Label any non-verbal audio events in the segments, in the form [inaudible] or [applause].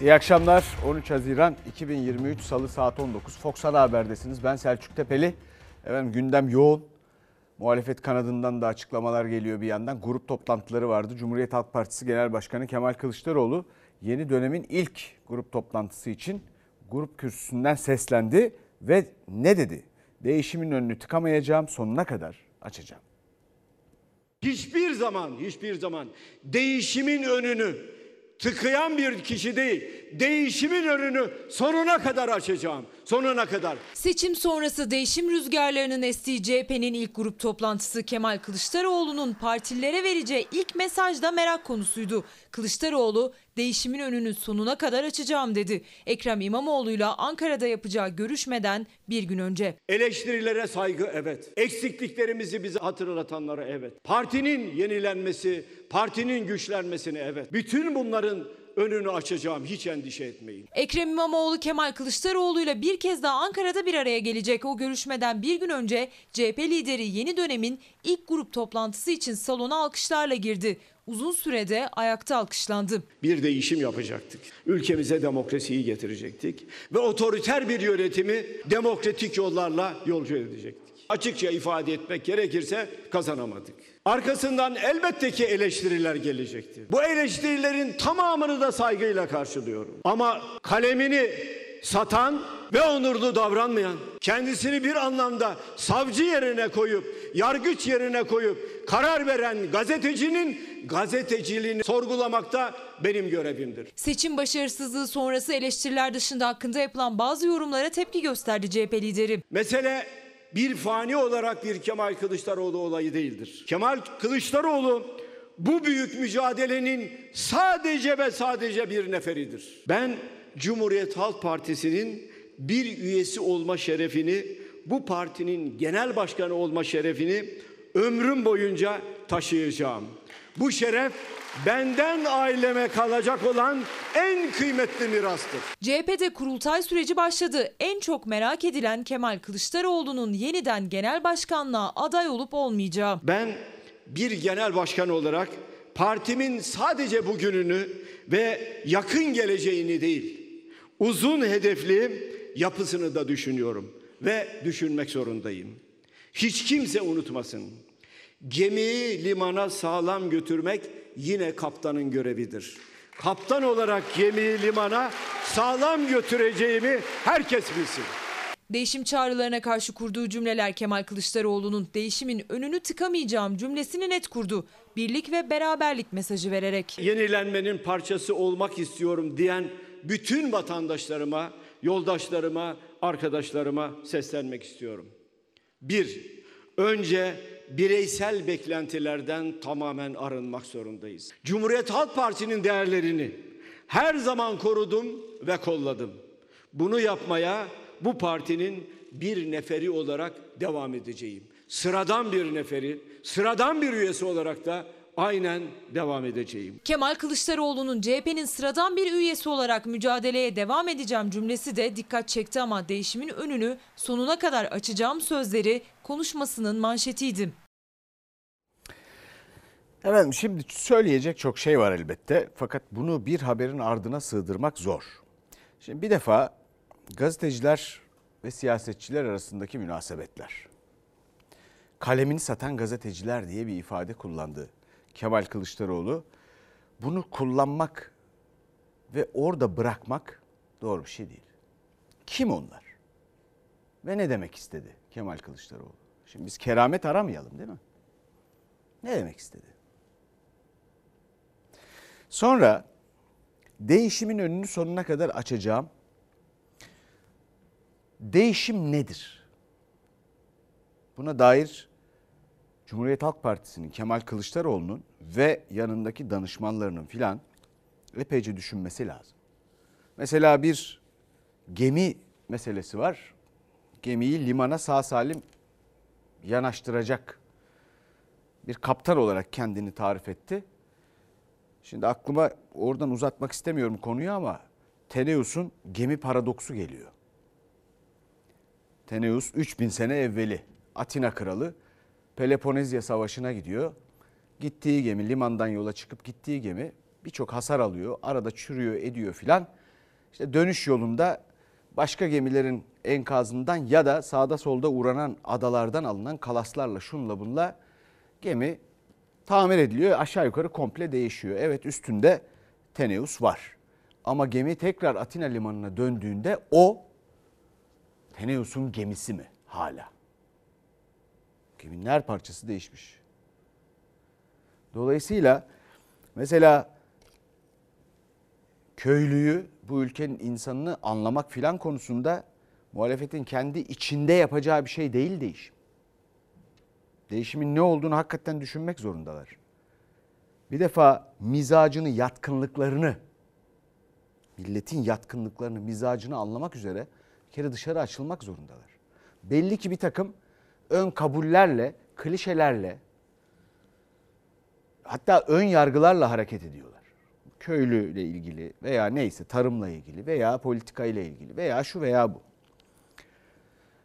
İyi akşamlar. 13 Haziran 2023 Salı saat 19. Fox Ana Haber'desiniz. Ben Selçuk Tepeli. Efendim gündem yoğun. Muhalefet kanadından da açıklamalar geliyor bir yandan. Grup toplantıları vardı. Cumhuriyet Halk Partisi Genel Başkanı Kemal Kılıçdaroğlu yeni dönemin ilk grup toplantısı için grup kürsüsünden seslendi ve ne dedi? Değişimin önünü tıkamayacağım, sonuna kadar açacağım. Hiçbir zaman, hiçbir zaman değişimin önünü tıkayan bir kişi değil, değişimin önünü sonuna kadar açacağım. Sonuna kadar. Seçim sonrası değişim rüzgarlarının estiği CHP'nin ilk grup toplantısı Kemal Kılıçdaroğlu'nun partilere vereceği ilk mesajda merak konusuydu. Kılıçdaroğlu değişimin önünü sonuna kadar açacağım dedi. Ekrem İmamoğlu'yla Ankara'da yapacağı görüşmeden bir gün önce. Eleştirilere saygı evet. Eksikliklerimizi bize hatırlatanlara evet. Partinin yenilenmesi, partinin güçlenmesini evet. Bütün bunların önünü açacağım hiç endişe etmeyin. Ekrem İmamoğlu Kemal Kılıçdaroğlu ile bir kez daha Ankara'da bir araya gelecek. O görüşmeden bir gün önce CHP lideri yeni dönemin ilk grup toplantısı için salona alkışlarla girdi. Uzun sürede ayakta alkışlandı. Bir değişim yapacaktık. Ülkemize demokrasiyi getirecektik ve otoriter bir yönetimi demokratik yollarla yolcu edecektik. Açıkça ifade etmek gerekirse kazanamadık. Arkasından elbette ki eleştiriler gelecekti. Bu eleştirilerin tamamını da saygıyla karşılıyorum. Ama kalemini satan ve onurlu davranmayan, kendisini bir anlamda savcı yerine koyup, yargıç yerine koyup karar veren gazetecinin gazeteciliğini sorgulamakta benim görevimdir. Seçim başarısızlığı sonrası eleştiriler dışında hakkında yapılan bazı yorumlara tepki gösterdi CHP lideri. Mesele bir fani olarak bir Kemal Kılıçdaroğlu olayı değildir. Kemal Kılıçdaroğlu bu büyük mücadelenin sadece ve sadece bir neferidir. Ben Cumhuriyet Halk Partisi'nin bir üyesi olma şerefini, bu partinin genel başkanı olma şerefini ömrüm boyunca taşıyacağım. Bu şeref benden aileme kalacak olan en kıymetli mirastır. CHP'de kurultay süreci başladı. En çok merak edilen Kemal Kılıçdaroğlu'nun yeniden genel başkanlığa aday olup olmayacağı. Ben bir genel başkan olarak partimin sadece bugününü ve yakın geleceğini değil, uzun hedefli yapısını da düşünüyorum ve düşünmek zorundayım. Hiç kimse unutmasın. Gemiyi limana sağlam götürmek yine kaptanın görevidir. Kaptan olarak gemiyi limana sağlam götüreceğimi herkes bilsin. Değişim çağrılarına karşı kurduğu cümleler Kemal Kılıçdaroğlu'nun değişimin önünü tıkamayacağım cümlesini net kurdu. Birlik ve beraberlik mesajı vererek. Yenilenmenin parçası olmak istiyorum diyen bütün vatandaşlarıma, yoldaşlarıma, arkadaşlarıma seslenmek istiyorum. Bir, önce bireysel beklentilerden tamamen arınmak zorundayız. Cumhuriyet Halk Partisi'nin değerlerini her zaman korudum ve kolladım. Bunu yapmaya bu partinin bir neferi olarak devam edeceğim. Sıradan bir neferi, sıradan bir üyesi olarak da aynen devam edeceğim. Kemal Kılıçdaroğlu'nun CHP'nin sıradan bir üyesi olarak mücadeleye devam edeceğim cümlesi de dikkat çekti ama değişimin önünü sonuna kadar açacağım sözleri konuşmasının manşetiydi. Efendim şimdi söyleyecek çok şey var elbette fakat bunu bir haberin ardına sığdırmak zor. Şimdi bir defa gazeteciler ve siyasetçiler arasındaki münasebetler. Kalemini satan gazeteciler diye bir ifade kullandı Kemal Kılıçdaroğlu. Bunu kullanmak ve orada bırakmak doğru bir şey değil. Kim onlar? Ve ne demek istedi Kemal Kılıçdaroğlu? Şimdi biz keramet aramayalım değil mi? Ne demek istedi? Sonra değişimin önünü sonuna kadar açacağım. Değişim nedir? Buna dair Cumhuriyet Halk Partisi'nin Kemal Kılıçdaroğlu'nun ve yanındaki danışmanlarının filan epeyce düşünmesi lazım. Mesela bir gemi meselesi var. Gemiyi limana sağ salim yanaştıracak bir kaptan olarak kendini tarif etti. Şimdi aklıma oradan uzatmak istemiyorum konuyu ama Teneus'un gemi paradoksu geliyor. Teneus 3000 sene evveli Atina kralı Peloponezya Savaşı'na gidiyor. Gittiği gemi limandan yola çıkıp gittiği gemi birçok hasar alıyor. Arada çürüyor ediyor filan. işte dönüş yolunda başka gemilerin enkazından ya da sağda solda uğranan adalardan alınan kalaslarla şunla bunla gemi tamir ediliyor. Aşağı yukarı komple değişiyor. Evet üstünde Teneus var. Ama gemi tekrar Atina limanına döndüğünde o Teneus'un gemisi mi hala? Geminin her parçası değişmiş. Dolayısıyla mesela köylüyü, bu ülkenin insanını anlamak filan konusunda muhalefetin kendi içinde yapacağı bir şey değil değişim. Değişimin ne olduğunu hakikaten düşünmek zorundalar. Bir defa mizacını, yatkınlıklarını, milletin yatkınlıklarını, mizacını anlamak üzere bir kere dışarı açılmak zorundalar. Belli ki bir takım ön kabullerle, klişelerle, hatta ön yargılarla hareket ediyorlar. Köylüyle ilgili veya neyse tarımla ilgili veya politikayla ilgili veya şu veya bu.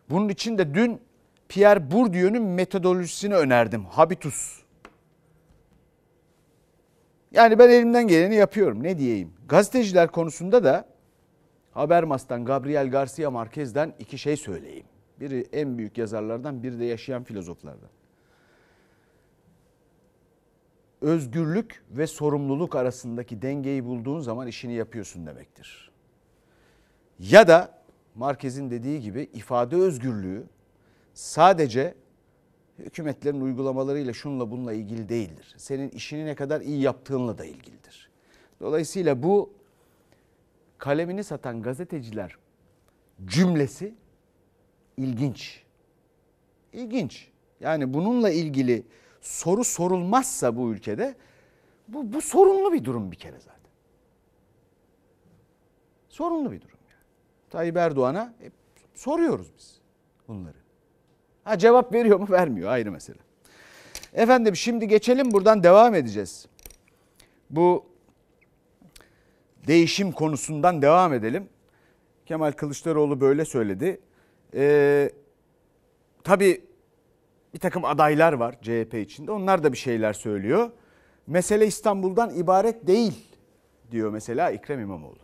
Bunun için de dün Pierre Bourdieu'nun metodolojisini önerdim. Habitus. Yani ben elimden geleni yapıyorum ne diyeyim. Gazeteciler konusunda da Habermas'tan Gabriel Garcia Marquez'den iki şey söyleyeyim. Biri en büyük yazarlardan, biri de yaşayan filozoflardan. Özgürlük ve sorumluluk arasındaki dengeyi bulduğun zaman işini yapıyorsun demektir. Ya da Marquez'in dediği gibi ifade özgürlüğü sadece hükümetlerin uygulamalarıyla şunla bununla ilgili değildir. Senin işini ne kadar iyi yaptığınla da ilgilidir. Dolayısıyla bu kalemini satan gazeteciler cümlesi ilginç. İlginç. Yani bununla ilgili soru sorulmazsa bu ülkede bu, bu sorunlu bir durum bir kere zaten. Sorunlu bir durum yani. Tayyip Erdoğan'a hep soruyoruz biz bunları. Ha cevap veriyor mu vermiyor ayrı mesele. Efendim şimdi geçelim buradan devam edeceğiz. Bu değişim konusundan devam edelim. Kemal Kılıçdaroğlu böyle söyledi. Ee, tabii bir takım adaylar var CHP içinde. Onlar da bir şeyler söylüyor. Mesele İstanbul'dan ibaret değil diyor mesela Ekrem İmamoğlu.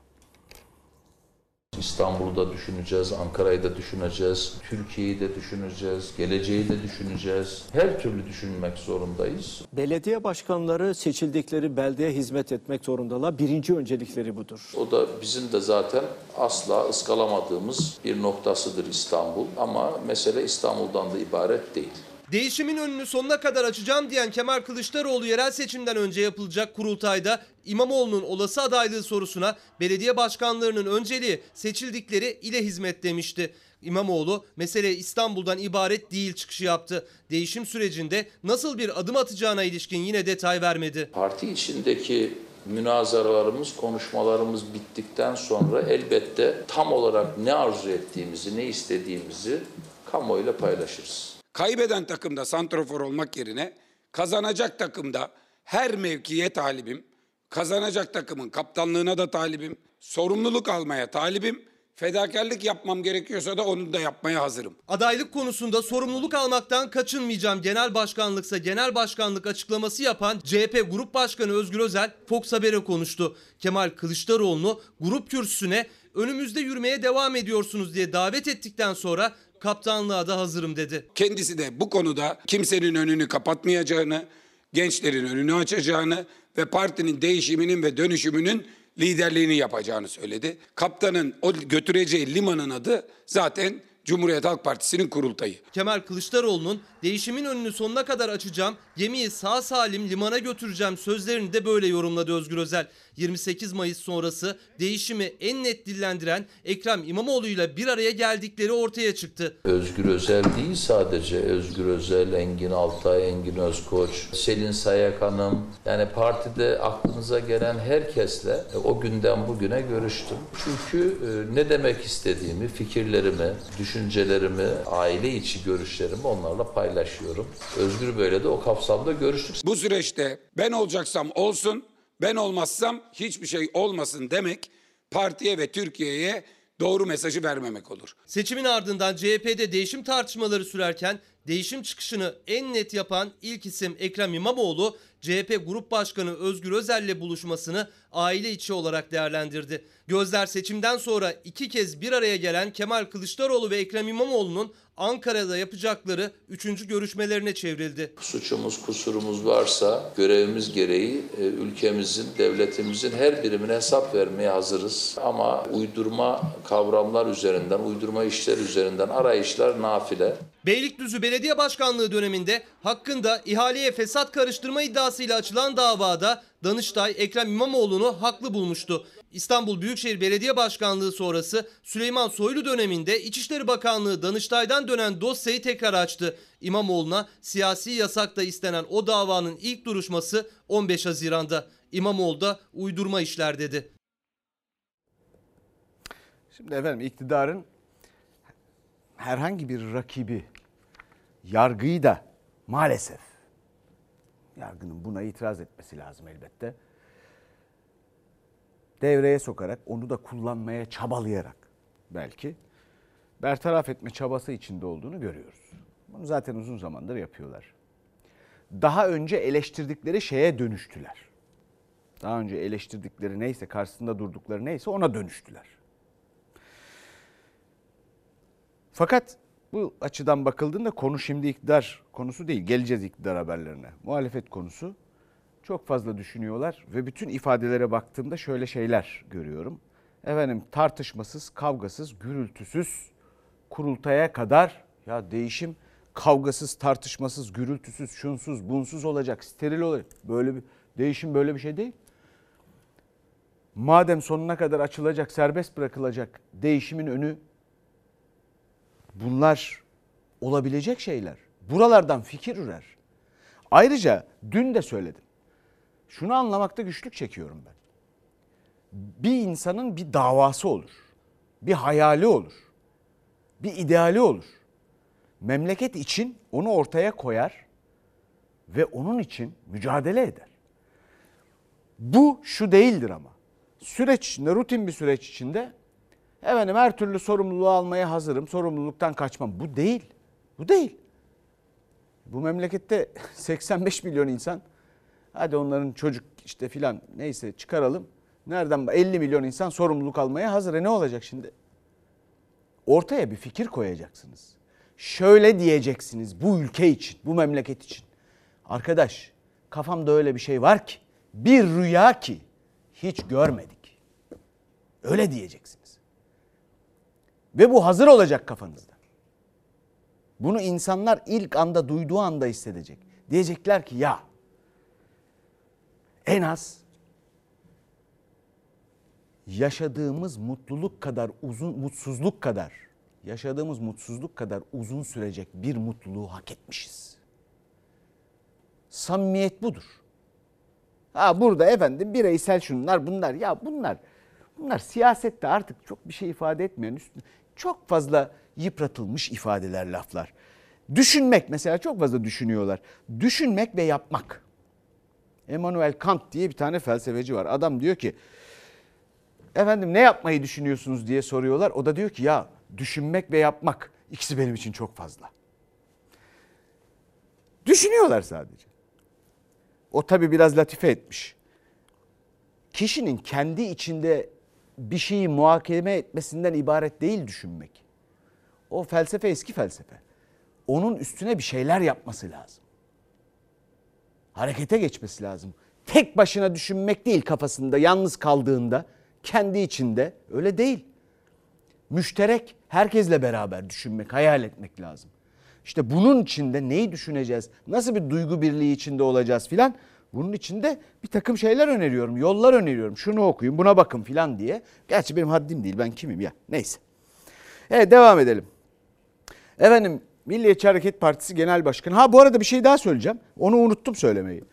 İstanbul'u da düşüneceğiz, Ankara'yı da düşüneceğiz, Türkiye'yi de düşüneceğiz, geleceği de düşüneceğiz. Her türlü düşünmek zorundayız. Belediye başkanları seçildikleri beldeye hizmet etmek zorundalar. Birinci öncelikleri budur. O da bizim de zaten asla ıskalamadığımız bir noktasıdır İstanbul. Ama mesele İstanbul'dan da ibaret değil. Değişimin önünü sonuna kadar açacağım diyen Kemal Kılıçdaroğlu yerel seçimden önce yapılacak kurultayda İmamoğlu'nun olası adaylığı sorusuna belediye başkanlarının önceliği seçildikleri ile hizmet demişti. İmamoğlu mesele İstanbul'dan ibaret değil çıkışı yaptı. Değişim sürecinde nasıl bir adım atacağına ilişkin yine detay vermedi. Parti içindeki münazaralarımız, konuşmalarımız bittikten sonra elbette tam olarak ne arzu ettiğimizi, ne istediğimizi kamuoyuyla paylaşırız. Kaybeden takımda santrofor olmak yerine kazanacak takımda her mevkiye talibim. Kazanacak takımın kaptanlığına da talibim. Sorumluluk almaya talibim. Fedakarlık yapmam gerekiyorsa da onu da yapmaya hazırım. Adaylık konusunda sorumluluk almaktan kaçınmayacağım genel başkanlıksa genel başkanlık açıklaması yapan CHP Grup Başkanı Özgür Özel Fox Haber'e konuştu. Kemal Kılıçdaroğlu'nu grup kürsüsüne önümüzde yürümeye devam ediyorsunuz diye davet ettikten sonra kaptanlığa da hazırım dedi. Kendisi de bu konuda kimsenin önünü kapatmayacağını, gençlerin önünü açacağını ve partinin değişiminin ve dönüşümünün liderliğini yapacağını söyledi. Kaptanın o götüreceği limanın adı zaten Cumhuriyet Halk Partisi'nin kurultayı. Kemal Kılıçdaroğlu'nun değişimin önünü sonuna kadar açacağım, gemiyi sağ salim limana götüreceğim sözlerini de böyle yorumladı Özgür Özel. 28 Mayıs sonrası değişimi en net dillendiren Ekrem İmamoğlu'yla bir araya geldikleri ortaya çıktı. Özgür Özel değil sadece. Özgür Özel, Engin Altay, Engin Özkoç, Selin Sayak Hanım. Yani partide aklınıza gelen herkesle e, o günden bugüne görüştüm. Çünkü e, ne demek istediğimi, fikirlerimi, düşüncelerimi, aile içi görüşlerimi onlarla paylaşıyorum. Özgür böyle de o kapsamda görüştük. Bu süreçte ben olacaksam olsun, ben olmazsam hiçbir şey olmasın demek partiye ve Türkiye'ye doğru mesajı vermemek olur. Seçimin ardından CHP'de değişim tartışmaları sürerken değişim çıkışını en net yapan ilk isim Ekrem İmamoğlu CHP Grup Başkanı Özgür Özel'le buluşmasını aile içi olarak değerlendirdi. Gözler seçimden sonra iki kez bir araya gelen Kemal Kılıçdaroğlu ve Ekrem İmamoğlu'nun Ankara'da yapacakları üçüncü görüşmelerine çevrildi. Suçumuz, kusurumuz varsa görevimiz gereği e, ülkemizin, devletimizin her birimine hesap vermeye hazırız. Ama uydurma kavramlar üzerinden, uydurma işler üzerinden arayışlar nafile. Beylikdüzü Belediye Başkanlığı döneminde hakkında ihaleye fesat karıştırma iddiasıyla açılan davada Danıştay Ekrem İmamoğlu'nu haklı bulmuştu. İstanbul Büyükşehir Belediye Başkanlığı sonrası Süleyman Soylu döneminde İçişleri Bakanlığı Danıştay'dan dönen dosyayı tekrar açtı. İmamoğlu'na siyasi yasakta istenen o davanın ilk duruşması 15 Haziran'da. İmamoğlu da uydurma işler dedi. Şimdi efendim iktidarın herhangi bir rakibi yargıyı da maalesef yargının buna itiraz etmesi lazım elbette. Devreye sokarak onu da kullanmaya çabalayarak belki bertaraf etme çabası içinde olduğunu görüyoruz. Bunu zaten uzun zamandır yapıyorlar. Daha önce eleştirdikleri şeye dönüştüler. Daha önce eleştirdikleri neyse, karşısında durdukları neyse ona dönüştüler. Fakat bu açıdan bakıldığında konu şimdi iktidar konusu değil. Geleceğiz iktidar haberlerine. Muhalefet konusu. Çok fazla düşünüyorlar ve bütün ifadelere baktığımda şöyle şeyler görüyorum. Efendim tartışmasız, kavgasız, gürültüsüz kurultaya kadar ya değişim kavgasız, tartışmasız, gürültüsüz, şunsuz, bunsuz olacak, steril olacak. Böyle bir değişim böyle bir şey değil. Madem sonuna kadar açılacak, serbest bırakılacak değişimin önü Bunlar olabilecek şeyler. Buralardan fikir ürer. Ayrıca dün de söyledim. Şunu anlamakta güçlük çekiyorum ben. Bir insanın bir davası olur. Bir hayali olur. Bir ideali olur. Memleket için onu ortaya koyar ve onun için mücadele eder. Bu şu değildir ama. Süreç içinde, rutin bir süreç içinde Efendim her türlü sorumluluğu almaya hazırım. Sorumluluktan kaçmam. Bu değil. Bu değil. Bu memlekette [laughs] 85 milyon insan hadi onların çocuk işte filan neyse çıkaralım. Nereden 50 milyon insan sorumluluk almaya hazır. E ne olacak şimdi? Ortaya bir fikir koyacaksınız. Şöyle diyeceksiniz bu ülke için, bu memleket için. Arkadaş kafamda öyle bir şey var ki bir rüya ki hiç görmedik. Öyle diyeceksiniz. Ve bu hazır olacak kafanızda. Bunu insanlar ilk anda duyduğu anda hissedecek. Diyecekler ki ya en az yaşadığımız mutluluk kadar uzun mutsuzluk kadar yaşadığımız mutsuzluk kadar uzun sürecek bir mutluluğu hak etmişiz. Samimiyet budur. Ha burada efendim bireysel şunlar bunlar ya bunlar bunlar siyasette artık çok bir şey ifade etmeyen üstüne çok fazla yıpratılmış ifadeler laflar. Düşünmek mesela çok fazla düşünüyorlar. Düşünmek ve yapmak. Immanuel Kant diye bir tane felsefeci var. Adam diyor ki efendim ne yapmayı düşünüyorsunuz diye soruyorlar. O da diyor ki ya düşünmek ve yapmak ikisi benim için çok fazla. Düşünüyorlar sadece. O tabi biraz latife etmiş. Kişinin kendi içinde bir şeyi muhakeme etmesinden ibaret değil düşünmek. O felsefe eski felsefe. Onun üstüne bir şeyler yapması lazım. Harekete geçmesi lazım. Tek başına düşünmek değil kafasında yalnız kaldığında kendi içinde öyle değil. Müşterek herkesle beraber düşünmek, hayal etmek lazım. İşte bunun içinde neyi düşüneceğiz? Nasıl bir duygu birliği içinde olacağız filan? Bunun içinde bir takım şeyler öneriyorum, yollar öneriyorum. Şunu okuyun, buna bakın filan diye. Gerçi benim haddim değil, ben kimim ya? Neyse. Evet devam edelim. Efendim Milliyetçi Hareket Partisi Genel Başkanı. Ha bu arada bir şey daha söyleyeceğim. Onu unuttum söylemeyi.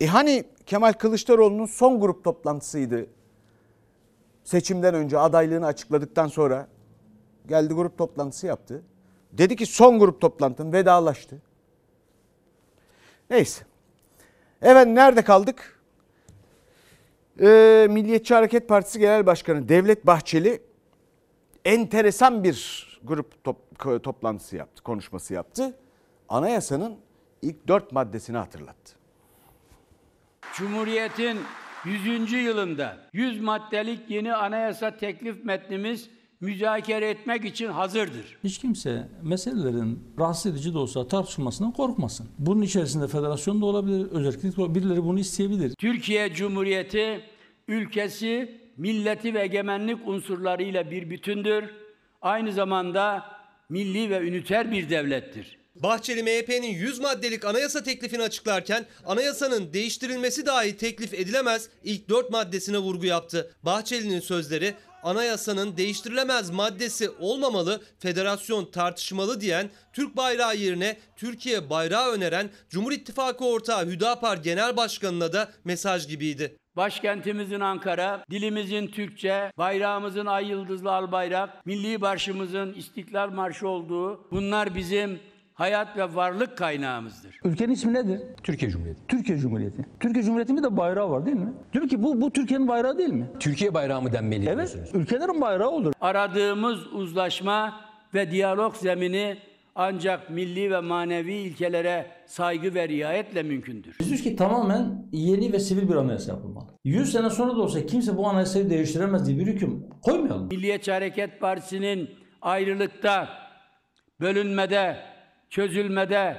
E hani Kemal Kılıçdaroğlu'nun son grup toplantısıydı. Seçimden önce adaylığını açıkladıktan sonra geldi grup toplantısı yaptı. Dedi ki son grup toplantım vedalaştı. Neyse. Evet nerede kaldık? Ee, Milliyetçi Hareket Partisi Genel Başkanı Devlet Bahçeli enteresan bir grup top, toplantısı yaptı, konuşması yaptı. Anayasanın ilk dört maddesini hatırlattı. Cumhuriyet'in 100. yılında 100 maddelik yeni anayasa teklif metnimiz müzakere etmek için hazırdır. Hiç kimse meselelerin rahatsız edici de olsa tartışılmasından korkmasın. Bunun içerisinde federasyon da olabilir, özellikle birileri bunu isteyebilir. Türkiye Cumhuriyeti ülkesi, milleti ve egemenlik unsurlarıyla bir bütündür. Aynı zamanda milli ve üniter bir devlettir. Bahçeli MHP'nin 100 maddelik anayasa teklifini açıklarken anayasanın değiştirilmesi dahi teklif edilemez ilk 4 maddesine vurgu yaptı. Bahçeli'nin sözleri anayasanın değiştirilemez maddesi olmamalı, federasyon tartışmalı diyen, Türk bayrağı yerine Türkiye bayrağı öneren Cumhur İttifakı ortağı Hüdapar Genel Başkanı'na da mesaj gibiydi. Başkentimizin Ankara, dilimizin Türkçe, bayrağımızın ay yıldızlı al bayrak, milli marşımızın İstiklal Marşı olduğu bunlar bizim hayat ve varlık kaynağımızdır. Ülkenin ismi nedir? Türkiye Cumhuriyeti. Türkiye Cumhuriyeti. Türkiye Cumhuriyeti'nin de bayrağı var değil mi? Diyor ki bu, bu Türkiye'nin bayrağı değil mi? Türkiye bayrağı mı denmeli Evet, diyorsunuz? ülkelerin bayrağı olur. Aradığımız uzlaşma ve diyalog zemini ancak milli ve manevi ilkelere saygı ve riayetle mümkündür. Biz diyoruz ki tamamen yeni ve sivil bir anayasa yapılmalı. 100 sene sonra da olsa kimse bu anayasayı değiştiremez diye bir hüküm koymayalım. Milliyetçi Hareket Partisi'nin ayrılıkta, bölünmede, çözülmede,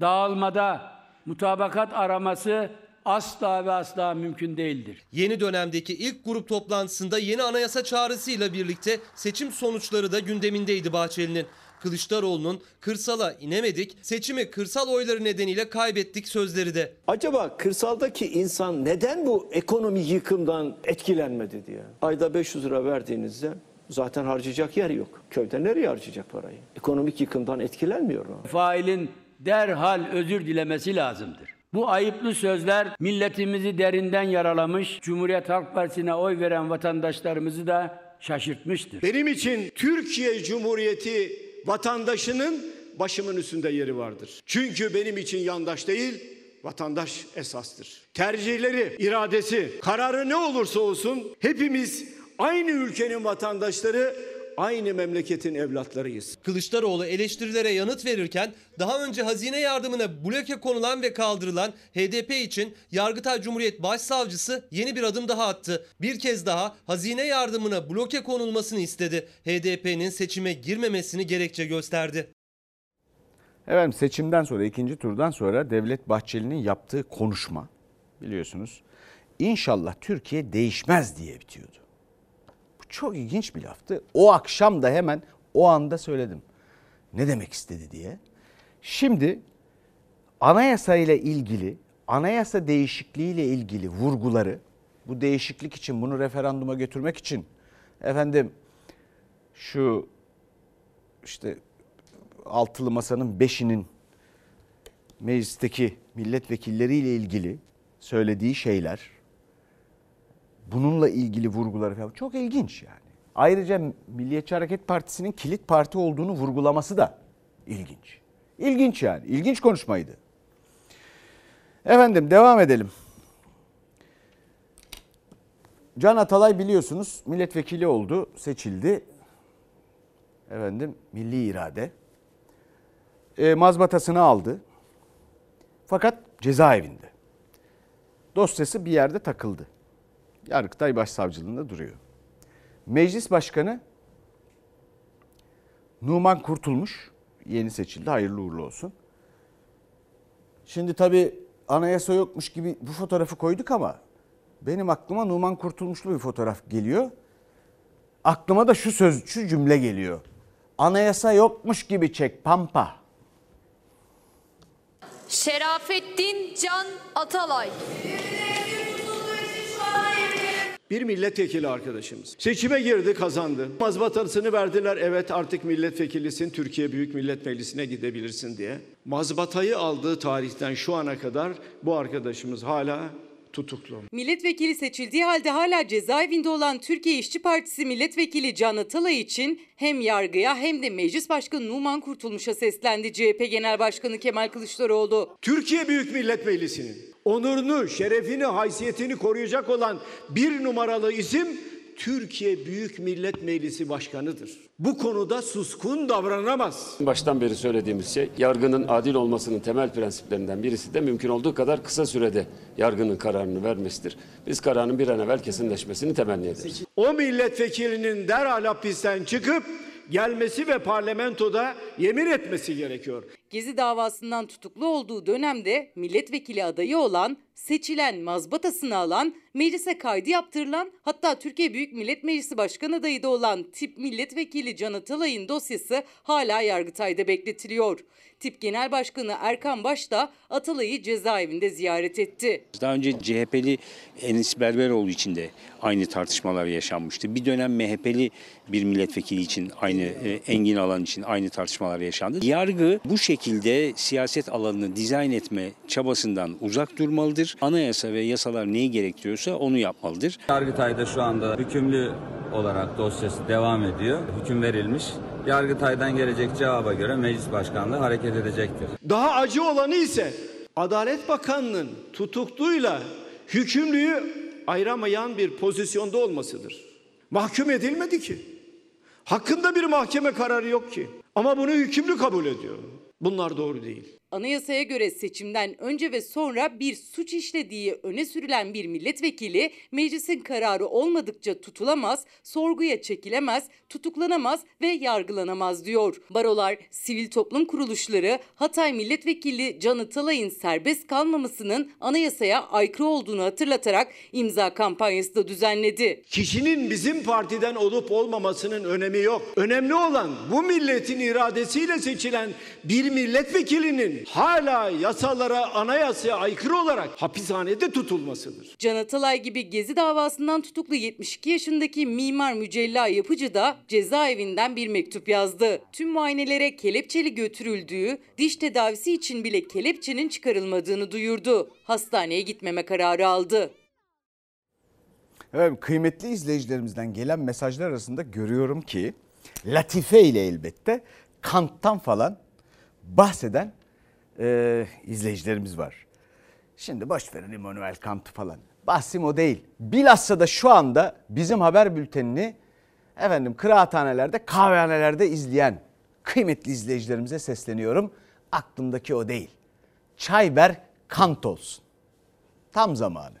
dağılmada mutabakat araması asla ve asla mümkün değildir. Yeni dönemdeki ilk grup toplantısında yeni anayasa çağrısıyla birlikte seçim sonuçları da gündemindeydi Bahçeli'nin. Kılıçdaroğlu'nun kırsala inemedik, seçimi kırsal oyları nedeniyle kaybettik sözleri de. Acaba kırsaldaki insan neden bu ekonomi yıkımdan etkilenmedi diye. Ayda 500 lira verdiğinizde zaten harcayacak yer yok. Köyde nereye harcayacak parayı? Ekonomik yıkımdan etkilenmiyor mu? Failin derhal özür dilemesi lazımdır. Bu ayıplı sözler milletimizi derinden yaralamış, Cumhuriyet Halk Partisi'ne oy veren vatandaşlarımızı da şaşırtmıştır. Benim için Türkiye Cumhuriyeti vatandaşının başımın üstünde yeri vardır. Çünkü benim için yandaş değil, vatandaş esastır. Tercihleri, iradesi, kararı ne olursa olsun hepimiz aynı ülkenin vatandaşları, aynı memleketin evlatlarıyız. Kılıçdaroğlu eleştirilere yanıt verirken daha önce hazine yardımına bloke konulan ve kaldırılan HDP için Yargıtay Cumhuriyet Başsavcısı yeni bir adım daha attı. Bir kez daha hazine yardımına bloke konulmasını istedi. HDP'nin seçime girmemesini gerekçe gösterdi. Efendim seçimden sonra ikinci turdan sonra Devlet Bahçeli'nin yaptığı konuşma biliyorsunuz inşallah Türkiye değişmez diye bitiyordu. Çok ilginç bir laftı. O akşam da hemen o anda söyledim. Ne demek istedi diye. Şimdi anayasa ile ilgili anayasa değişikliği ile ilgili vurguları bu değişiklik için bunu referanduma götürmek için efendim şu işte altılı masanın beşinin meclisteki milletvekilleriyle ilgili söylediği şeyler bununla ilgili vurguları falan çok ilginç yani. Ayrıca Milliyetçi Hareket Partisi'nin kilit parti olduğunu vurgulaması da ilginç. İlginç yani. İlginç konuşmaydı. Efendim devam edelim. Can Atalay biliyorsunuz milletvekili oldu, seçildi. Efendim milli irade. E, mazbatasını aldı. Fakat cezaevinde. Dosyası bir yerde takıldı. Yargıtay Başsavcılığında duruyor. Meclis Başkanı Numan Kurtulmuş yeni seçildi. Hayırlı uğurlu olsun. Şimdi tabii anayasa yokmuş gibi bu fotoğrafı koyduk ama benim aklıma Numan Kurtulmuşlu bir fotoğraf geliyor. Aklıma da şu söz, şu cümle geliyor. Anayasa yokmuş gibi çek pampa. Şerafettin Can Atalay. Bir milletvekili arkadaşımız. Seçime girdi kazandı. Mazbatasını verdiler. Evet artık milletvekilisin Türkiye Büyük Millet Meclisi'ne gidebilirsin diye. Mazbatayı aldığı tarihten şu ana kadar bu arkadaşımız hala tutuklu. Milletvekili seçildiği halde hala cezaevinde olan Türkiye İşçi Partisi milletvekili Can Atalay için hem yargıya hem de Meclis Başkanı Numan Kurtulmuş'a seslendi CHP Genel Başkanı Kemal Kılıçdaroğlu. Türkiye Büyük Millet Meclisi'nin onurunu, şerefini, haysiyetini koruyacak olan bir numaralı isim Türkiye Büyük Millet Meclisi Başkanı'dır. Bu konuda suskun davranamaz. Baştan beri söylediğimiz şey yargının adil olmasının temel prensiplerinden birisi de mümkün olduğu kadar kısa sürede yargının kararını vermesidir. Biz kararın bir an evvel kesinleşmesini temenni ederiz. O milletvekilinin derhal hapisten çıkıp gelmesi ve parlamentoda yemin etmesi gerekiyor. Gezi davasından tutuklu olduğu dönemde milletvekili adayı olan, seçilen, mazbatasını alan, meclise kaydı yaptırılan, hatta Türkiye Büyük Millet Meclisi Başkan adayı da olan tip milletvekili Can Atalay'ın dosyası hala Yargıtay'da bekletiliyor. Tip Genel Başkanı Erkan Baş da Atalay'ı cezaevinde ziyaret etti. Daha önce CHP'li Enis Berberoğlu için de aynı tartışmalar yaşanmıştı. Bir dönem MHP'li bir milletvekili için aynı e, Engin Alan için aynı tartışmalar yaşandı. Yargı bu şekilde siyaset alanını dizayn etme çabasından uzak durmalıdır. Anayasa ve yasalar neyi gerektiriyorsa onu yapmalıdır. Yargıtay'da şu anda hükümlü olarak dosyası devam ediyor. Hüküm verilmiş. Yargıtay'dan gelecek cevaba göre meclis başkanlığı hareket edecektir. Daha acı olanı ise Adalet Bakanlığı'nın tutukluyla hükümlüyü ayıramayan bir pozisyonda olmasıdır. Mahkum edilmedi ki. Hakkında bir mahkeme kararı yok ki. Ama bunu hükümlü kabul ediyor. Bunlar doğru değil. Anayasaya göre seçimden önce ve sonra bir suç işlediği öne sürülen bir milletvekili meclisin kararı olmadıkça tutulamaz, sorguya çekilemez, tutuklanamaz ve yargılanamaz diyor. Barolar, sivil toplum kuruluşları Hatay Milletvekili Can Atalay'ın serbest kalmamasının anayasaya aykırı olduğunu hatırlatarak imza kampanyası da düzenledi. Kişinin bizim partiden olup olmamasının önemi yok. Önemli olan bu milletin iradesiyle seçilen bir milletvekilinin hala yasalara, anayasaya aykırı olarak hapishanede tutulmasıdır. Can Atalay gibi Gezi davasından tutuklu 72 yaşındaki mimar Mücella Yapıcı da cezaevinden bir mektup yazdı. Tüm muayenelere kelepçeli götürüldüğü, diş tedavisi için bile kelepçenin çıkarılmadığını duyurdu. Hastaneye gitmeme kararı aldı. Evet, kıymetli izleyicilerimizden gelen mesajlar arasında görüyorum ki Latife ile elbette Kant'tan falan bahseden e, izleyicilerimiz var. Şimdi boş verin Immanuel Kant'ı falan. Bahsim o değil. Bilhassa da şu anda bizim haber bültenini efendim kıraathanelerde, kahvehanelerde izleyen kıymetli izleyicilerimize sesleniyorum. Aklımdaki o değil. Çay ver Kant olsun. Tam zamanı.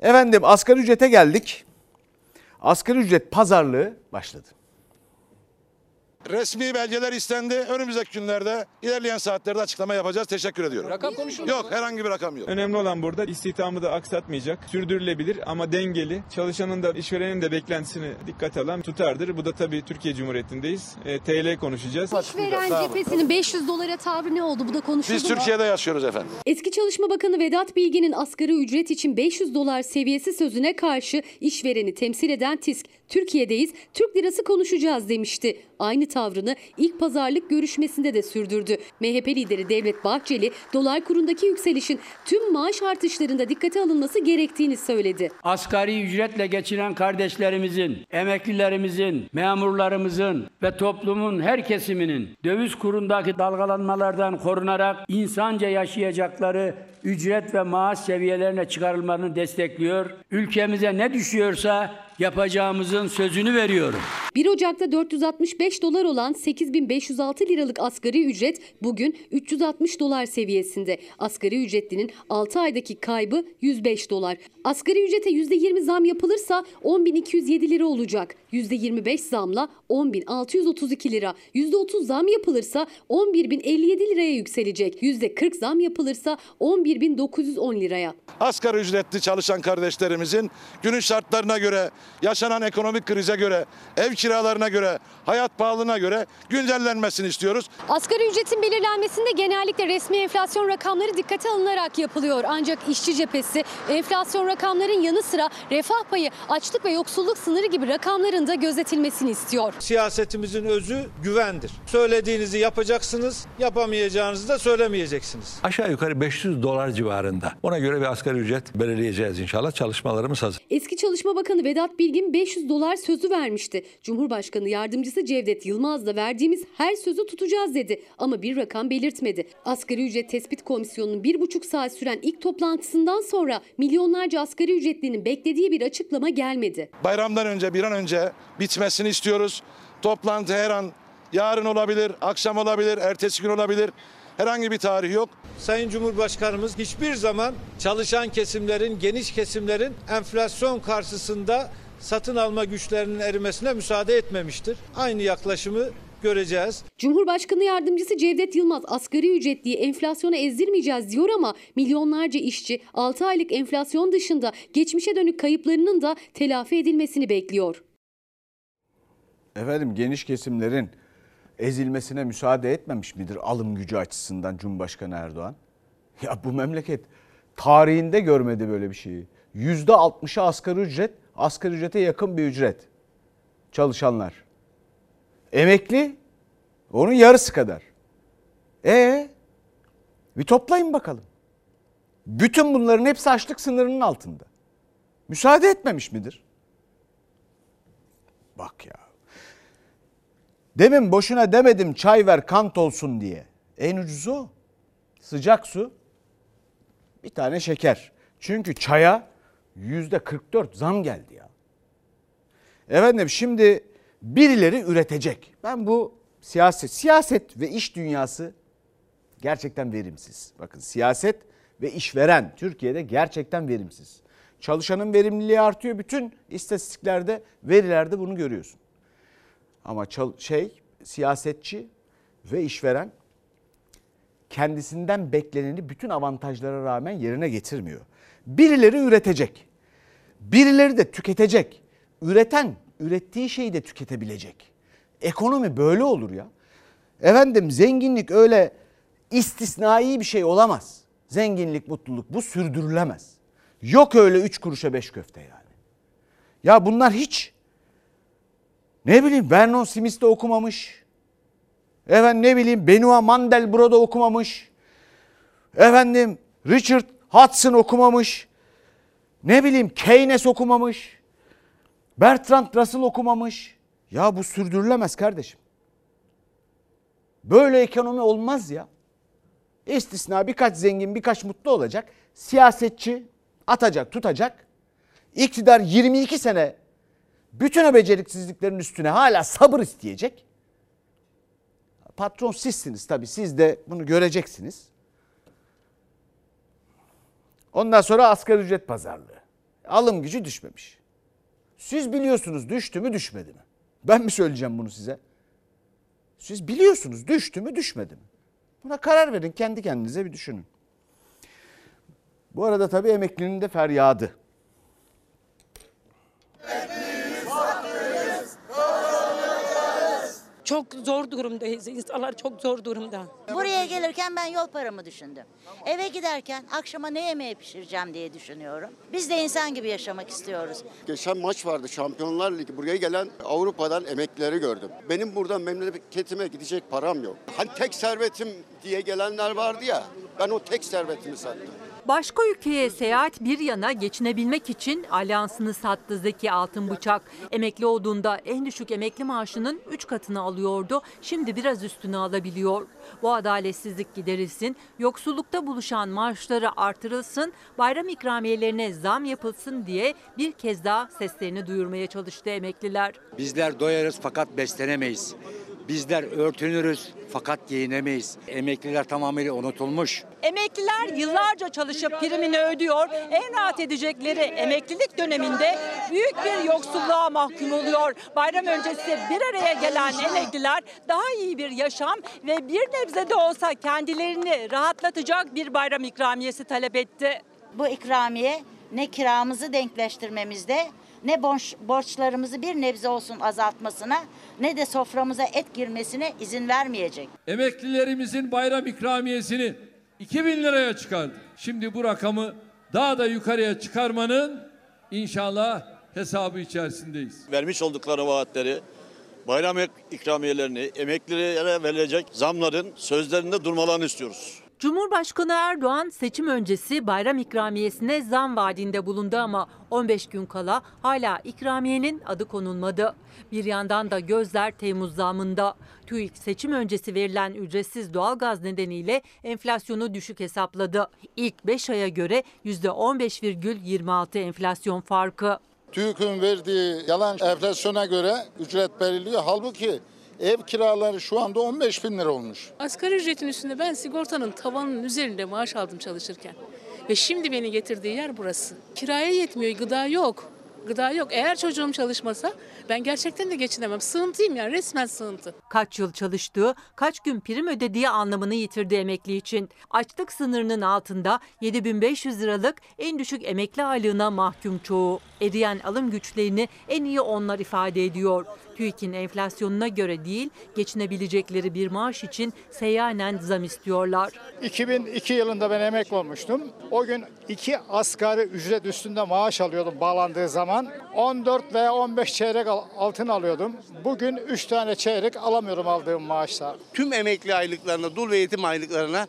Efendim asgari ücrete geldik. Asgari ücret pazarlığı başladı. Resmi belgeler istendi. Önümüzdeki günlerde ilerleyen saatlerde açıklama yapacağız. Teşekkür ediyorum. Rakam konuşuldu. Yok herhangi bir rakam yok. Önemli olan burada istihdamı da aksatmayacak, sürdürülebilir ama dengeli, çalışanın da işverenin de beklentisini dikkate alan tutardır. Bu da tabii Türkiye Cumhuriyeti'ndeyiz. E, TL konuşacağız. İşveren cephesinin 500 dolara tavrı ne oldu? Bu da konuşuldu Biz mu? Türkiye'de yaşıyoruz efendim. Eski Çalışma Bakanı Vedat Bilgin'in asgari ücret için 500 dolar seviyesi sözüne karşı işvereni temsil eden TİSK, Türkiye'deyiz, Türk lirası konuşacağız demişti. Aynı tavrını ilk pazarlık görüşmesinde de sürdürdü. MHP lideri Devlet Bahçeli, dolar kurundaki yükselişin tüm maaş artışlarında dikkate alınması gerektiğini söyledi. Asgari ücretle geçinen kardeşlerimizin, emeklilerimizin, memurlarımızın ve toplumun her kesiminin döviz kurundaki dalgalanmalardan korunarak insanca yaşayacakları ücret ve maaş seviyelerine çıkarılmasını destekliyor. Ülkemize ne düşüyorsa yapacağımızın sözünü veriyorum. 1 Ocak'ta 465 dolar olan 8506 liralık asgari ücret bugün 360 dolar seviyesinde. Asgari ücretlinin 6 aydaki kaybı 105 dolar. Asgari ücrete %20 zam yapılırsa 10.207 lira olacak. %25 zamla 10.632 lira. %30 zam yapılırsa 11.057 liraya yükselecek. %40 zam yapılırsa 11.910 liraya. Asgari ücretli çalışan kardeşlerimizin günün şartlarına göre, yaşanan ekonomik krize göre, ev kiralarına göre, hayat pahalılığına göre güncellenmesini istiyoruz. Asgari ücretin belirlenmesinde genellikle resmi enflasyon rakamları dikkate alınarak yapılıyor. Ancak işçi cephesi enflasyon rakamların yanı sıra refah payı, açlık ve yoksulluk sınırı gibi rakamların da gözetilmesini istiyor. Siyasetimizin özü güvendir. Söylediğinizi yapacaksınız, yapamayacağınızı da söylemeyeceksiniz. Aşağı yukarı 500 dolar civarında. Ona göre bir asgari ücret belirleyeceğiz inşallah. Çalışmalarımız hazır. Eski Çalışma Bakanı Vedat Bilgin 500 dolar sözü vermişti. Cumhurbaşkanı yardımcısı Cevdet Yılmaz da verdiğimiz her sözü tutacağız dedi ama bir rakam belirtmedi. Asgari ücret tespit komisyonunun bir buçuk saat süren ilk toplantısından sonra milyonlarca asgari ücretlinin beklediği bir açıklama gelmedi. Bayramdan önce bir an önce bitmesini istiyoruz. Toplantı her an yarın olabilir, akşam olabilir, ertesi gün olabilir. Herhangi bir tarih yok. Sayın Cumhurbaşkanımız hiçbir zaman çalışan kesimlerin, geniş kesimlerin enflasyon karşısında satın alma güçlerinin erimesine müsaade etmemiştir. Aynı yaklaşımı göreceğiz. Cumhurbaşkanı yardımcısı Cevdet Yılmaz asgari ücretliyi enflasyona ezdirmeyeceğiz diyor ama milyonlarca işçi 6 aylık enflasyon dışında geçmişe dönük kayıplarının da telafi edilmesini bekliyor. Efendim geniş kesimlerin ezilmesine müsaade etmemiş midir alım gücü açısından Cumhurbaşkanı Erdoğan? [laughs] Ya bu memleket tarihinde görmedi böyle bir şeyi. Yüzde altmışı asgari ücret, asgari ücrete yakın bir ücret. Çalışanlar. Emekli onun yarısı kadar. E bir toplayın bakalım. Bütün bunların hepsi açlık sınırının altında. Müsaade etmemiş midir? Bak ya. Demin boşuna demedim çay ver kant olsun diye. En ucuzu o. Sıcak su. Bir tane şeker. Çünkü çaya yüzde 44 zam geldi ya. Efendim şimdi birileri üretecek. Ben bu siyaset, siyaset ve iş dünyası gerçekten verimsiz. Bakın siyaset ve işveren Türkiye'de gerçekten verimsiz. Çalışanın verimliliği artıyor. Bütün istatistiklerde, verilerde bunu görüyorsun. Ama şey siyasetçi ve işveren kendisinden bekleneni bütün avantajlara rağmen yerine getirmiyor. Birileri üretecek. Birileri de tüketecek. Üreten ürettiği şeyi de tüketebilecek. Ekonomi böyle olur ya. Efendim zenginlik öyle istisnai bir şey olamaz. Zenginlik, mutluluk bu sürdürülemez. Yok öyle üç kuruşa beş köfte yani. Ya bunlar hiç ne bileyim Vernon Smith de okumamış. Efendim ne bileyim Benoit Mandelbrot da okumamış. Efendim Richard Hudson okumamış. Ne bileyim Keynes okumamış. Bertrand Russell okumamış. Ya bu sürdürülemez kardeşim. Böyle ekonomi olmaz ya. İstisna birkaç zengin birkaç mutlu olacak. Siyasetçi atacak tutacak. İktidar 22 sene bütün o beceriksizliklerin üstüne hala sabır isteyecek. Patron sizsiniz tabii siz de bunu göreceksiniz. Ondan sonra asgari ücret pazarlığı. Alım gücü düşmemiş. Siz biliyorsunuz düştü mü düşmedi mi? Ben mi söyleyeceğim bunu size? Siz biliyorsunuz düştü mü düşmedi mi? Buna karar verin kendi kendinize bir düşünün. Bu arada tabii emeklinin de feryadı. Çok zor durumdayız. İnsanlar çok zor durumda. Buraya gelirken ben yol paramı düşündüm. Eve giderken akşama ne yemeği pişireceğim diye düşünüyorum. Biz de insan gibi yaşamak istiyoruz. Geçen maç vardı Şampiyonlar Ligi. Buraya gelen Avrupa'dan emeklileri gördüm. Benim burada memleketime gidecek param yok. Hani tek servetim diye gelenler vardı ya. Ben o tek servetimi sattım. Başka ülkeye seyahat bir yana geçinebilmek için alyansını sattı Zeki Altınbıçak. Emekli olduğunda en düşük emekli maaşının 3 katını alıyordu. Şimdi biraz üstünü alabiliyor. Bu adaletsizlik giderilsin, yoksullukta buluşan maaşları artırılsın, bayram ikramiyelerine zam yapılsın diye bir kez daha seslerini duyurmaya çalıştı emekliler. Bizler doyarız fakat beslenemeyiz. Bizler örtünürüz fakat giyinemeyiz. Emekliler tamamıyla unutulmuş. Emekliler yıllarca çalışıp primini ödüyor. En rahat edecekleri emeklilik döneminde büyük bir yoksulluğa mahkum oluyor. Bayram öncesi bir araya gelen emekliler daha iyi bir yaşam ve bir nebze de olsa kendilerini rahatlatacak bir bayram ikramiyesi talep etti. Bu ikramiye ne kiramızı denkleştirmemizde ne borç, borçlarımızı bir nebze olsun azaltmasına ne de soframıza et girmesine izin vermeyecek. Emeklilerimizin bayram ikramiyesini 2000 liraya çıkardık. Şimdi bu rakamı daha da yukarıya çıkarmanın inşallah hesabı içerisindeyiz. vermiş oldukları vaatleri, bayram ikramiyelerini, emeklilere verilecek zamların sözlerinde durmalarını istiyoruz. Cumhurbaşkanı Erdoğan seçim öncesi bayram ikramiyesine zam vaadinde bulundu ama 15 gün kala hala ikramiyenin adı konulmadı. Bir yandan da gözler Temmuz zamında. TÜİK seçim öncesi verilen ücretsiz doğalgaz nedeniyle enflasyonu düşük hesapladı. İlk 5 aya göre %15,26 enflasyon farkı. TÜİK'in verdiği yalan enflasyona göre ücret belirliyor. Halbuki ev kiraları şu anda 15 bin lira olmuş. Asgari ücretin üstünde ben sigortanın tavanının üzerinde maaş aldım çalışırken. Ve şimdi beni getirdiği yer burası. Kiraya yetmiyor, gıda yok. Gıda yok. Eğer çocuğum çalışmasa ben gerçekten de geçinemem. Sığıntıyım yani resmen sığıntı. Kaç yıl çalıştığı, kaç gün prim ödediği anlamını yitirdi emekli için. Açlık sınırının altında 7500 liralık en düşük emekli aylığına mahkum çoğu. Eriyen alım güçlerini en iyi onlar ifade ediyor. TÜİK'in enflasyonuna göre değil, geçinebilecekleri bir maaş için seyyanen zam istiyorlar. 2002 yılında ben emekli olmuştum. O gün iki asgari ücret üstünde maaş alıyordum bağlandığı zaman. 14 veya 15 çeyrek al- altın alıyordum. Bugün 3 tane çeyrek alamıyorum aldığım maaşla. tüm emekli aylıklarına, dul ve yetim aylıklarına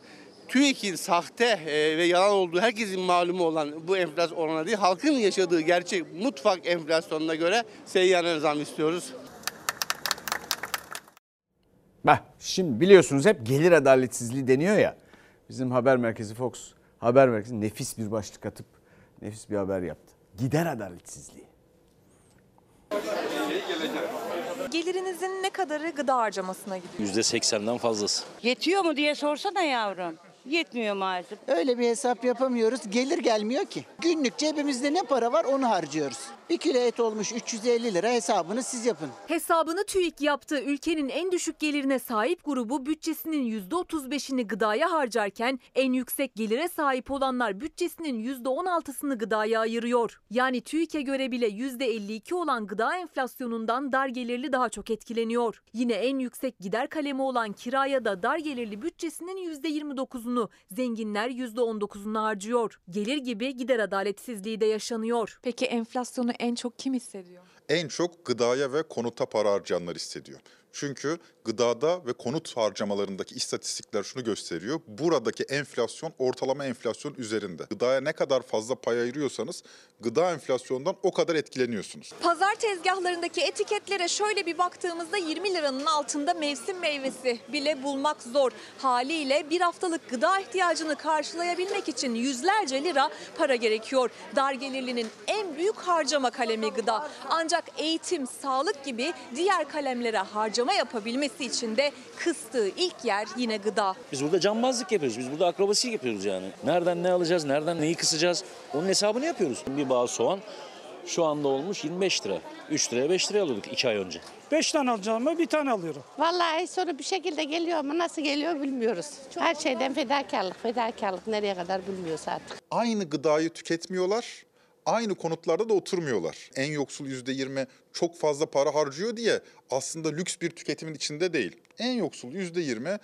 TÜİK'in sahte e, ve yalan olduğu herkesin malumu olan bu enflasyon oranı değil, halkın yaşadığı gerçek mutfak enflasyonuna göre seyyanen zam istiyoruz. Beh, şimdi biliyorsunuz hep gelir adaletsizliği deniyor ya. Bizim haber merkezi Fox haber merkezi nefis bir başlık atıp nefis bir haber yaptı. Gider adaletsizliği. Gelirinizin ne kadarı gıda harcamasına gidiyor? %80'den fazlası. Yetiyor mu diye sorsana yavrum. Yetmiyor maalesef. Öyle bir hesap yapamıyoruz. Gelir gelmiyor ki. Günlük cebimizde ne para var onu harcıyoruz. Bir kilo et olmuş 350 lira hesabını siz yapın. Hesabını TÜİK yaptı. Ülkenin en düşük gelirine sahip grubu bütçesinin %35'ini gıdaya harcarken en yüksek gelire sahip olanlar bütçesinin %16'sını gıdaya ayırıyor. Yani TÜİK'e göre bile %52 olan gıda enflasyonundan dar gelirli daha çok etkileniyor. Yine en yüksek gider kalemi olan kiraya da dar gelirli bütçesinin %29'unu, zenginler %19'unu harcıyor. Gelir gibi gider adaletsizliği de yaşanıyor. Peki enflasyonu en çok kim hissediyor? en çok gıdaya ve konuta para harcayanlar hissediyor. Çünkü gıdada ve konut harcamalarındaki istatistikler şunu gösteriyor. Buradaki enflasyon ortalama enflasyon üzerinde. Gıdaya ne kadar fazla pay ayırıyorsanız gıda enflasyondan o kadar etkileniyorsunuz. Pazar tezgahlarındaki etiketlere şöyle bir baktığımızda 20 liranın altında mevsim meyvesi bile bulmak zor. Haliyle bir haftalık gıda ihtiyacını karşılayabilmek için yüzlerce lira para gerekiyor. Dar gelirlinin en büyük harcama kalemi gıda. Ancak eğitim, sağlık gibi diğer kalemlere harcama yapabilmesi için de kıstığı ilk yer yine gıda. Biz burada cambazlık yapıyoruz. Biz burada akrobasi yapıyoruz yani. Nereden ne alacağız, nereden neyi kısacağız? Onun hesabını yapıyoruz. Bir bağ soğan şu anda olmuş 25 lira. 3 liraya 5 liraya alıyorduk 2 ay önce. 5 tane alacağım ama bir tane alıyorum. Vallahi sonu bir şekilde geliyor ama nasıl geliyor bilmiyoruz. Her şeyden fedakarlık, fedakarlık nereye kadar bilmiyoruz artık. Aynı gıdayı tüketmiyorlar. Aynı konutlarda da oturmuyorlar. En yoksul %20 çok fazla para harcıyor diye aslında lüks bir tüketimin içinde değil. En yoksul %20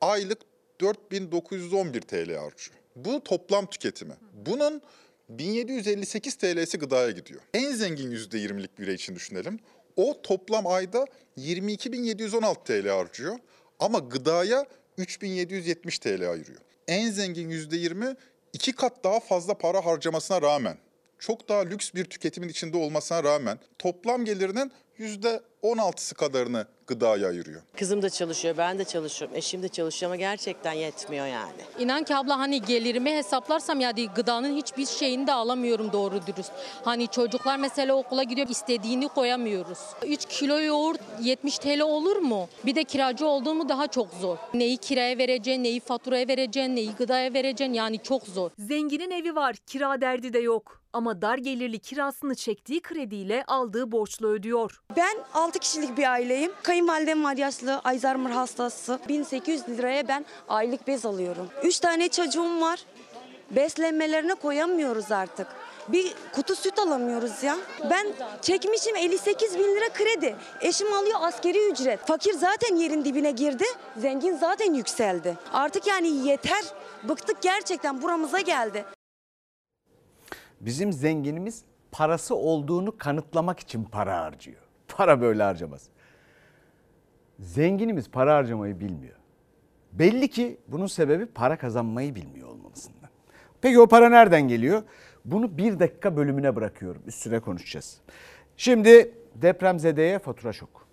aylık 4911 TL harcıyor. Bu toplam tüketimi. Bunun 1758 TL'si gıdaya gidiyor. En zengin %20'lik birey için düşünelim. O toplam ayda 22.716 TL harcıyor ama gıdaya 3770 TL ayırıyor. En zengin %20 iki kat daha fazla para harcamasına rağmen, çok daha lüks bir tüketimin içinde olmasına rağmen toplam gelirinin %16'sı kadarını gıdaya ayırıyor. Kızım da çalışıyor, ben de çalışıyorum, eşim de çalışıyor ama gerçekten yetmiyor yani. İnan ki abla hani gelirimi hesaplarsam ya değil, gıdanın hiçbir şeyini de alamıyorum doğru dürüst. Hani çocuklar mesela okula gidiyor istediğini koyamıyoruz. 3 kilo yoğurt 70 TL olur mu? Bir de kiracı olduğumu daha çok zor. Neyi kiraya vereceksin, neyi faturaya vereceksin, neyi gıdaya vereceksin yani çok zor. Zenginin evi var, kira derdi de yok. Ama dar gelirli kirasını çektiği krediyle aldığı borçla ödüyor. Ben 6 kişilik bir aileyim. Kayınvalidem var yaşlı, Alzheimer hastası. 1800 liraya ben aylık bez alıyorum. 3 tane çocuğum var. Beslenmelerine koyamıyoruz artık. Bir kutu süt alamıyoruz ya. Ben çekmişim 58 bin lira kredi. Eşim alıyor askeri ücret. Fakir zaten yerin dibine girdi. Zengin zaten yükseldi. Artık yani yeter. Bıktık gerçekten buramıza geldi. Bizim zenginimiz parası olduğunu kanıtlamak için para harcıyor. Para böyle harcamaz. Zenginimiz para harcamayı bilmiyor. Belli ki bunun sebebi para kazanmayı bilmiyor olmalısından. Peki o para nereden geliyor? Bunu bir dakika bölümüne bırakıyorum. Üstüne konuşacağız. Şimdi depremzedeye fatura şok.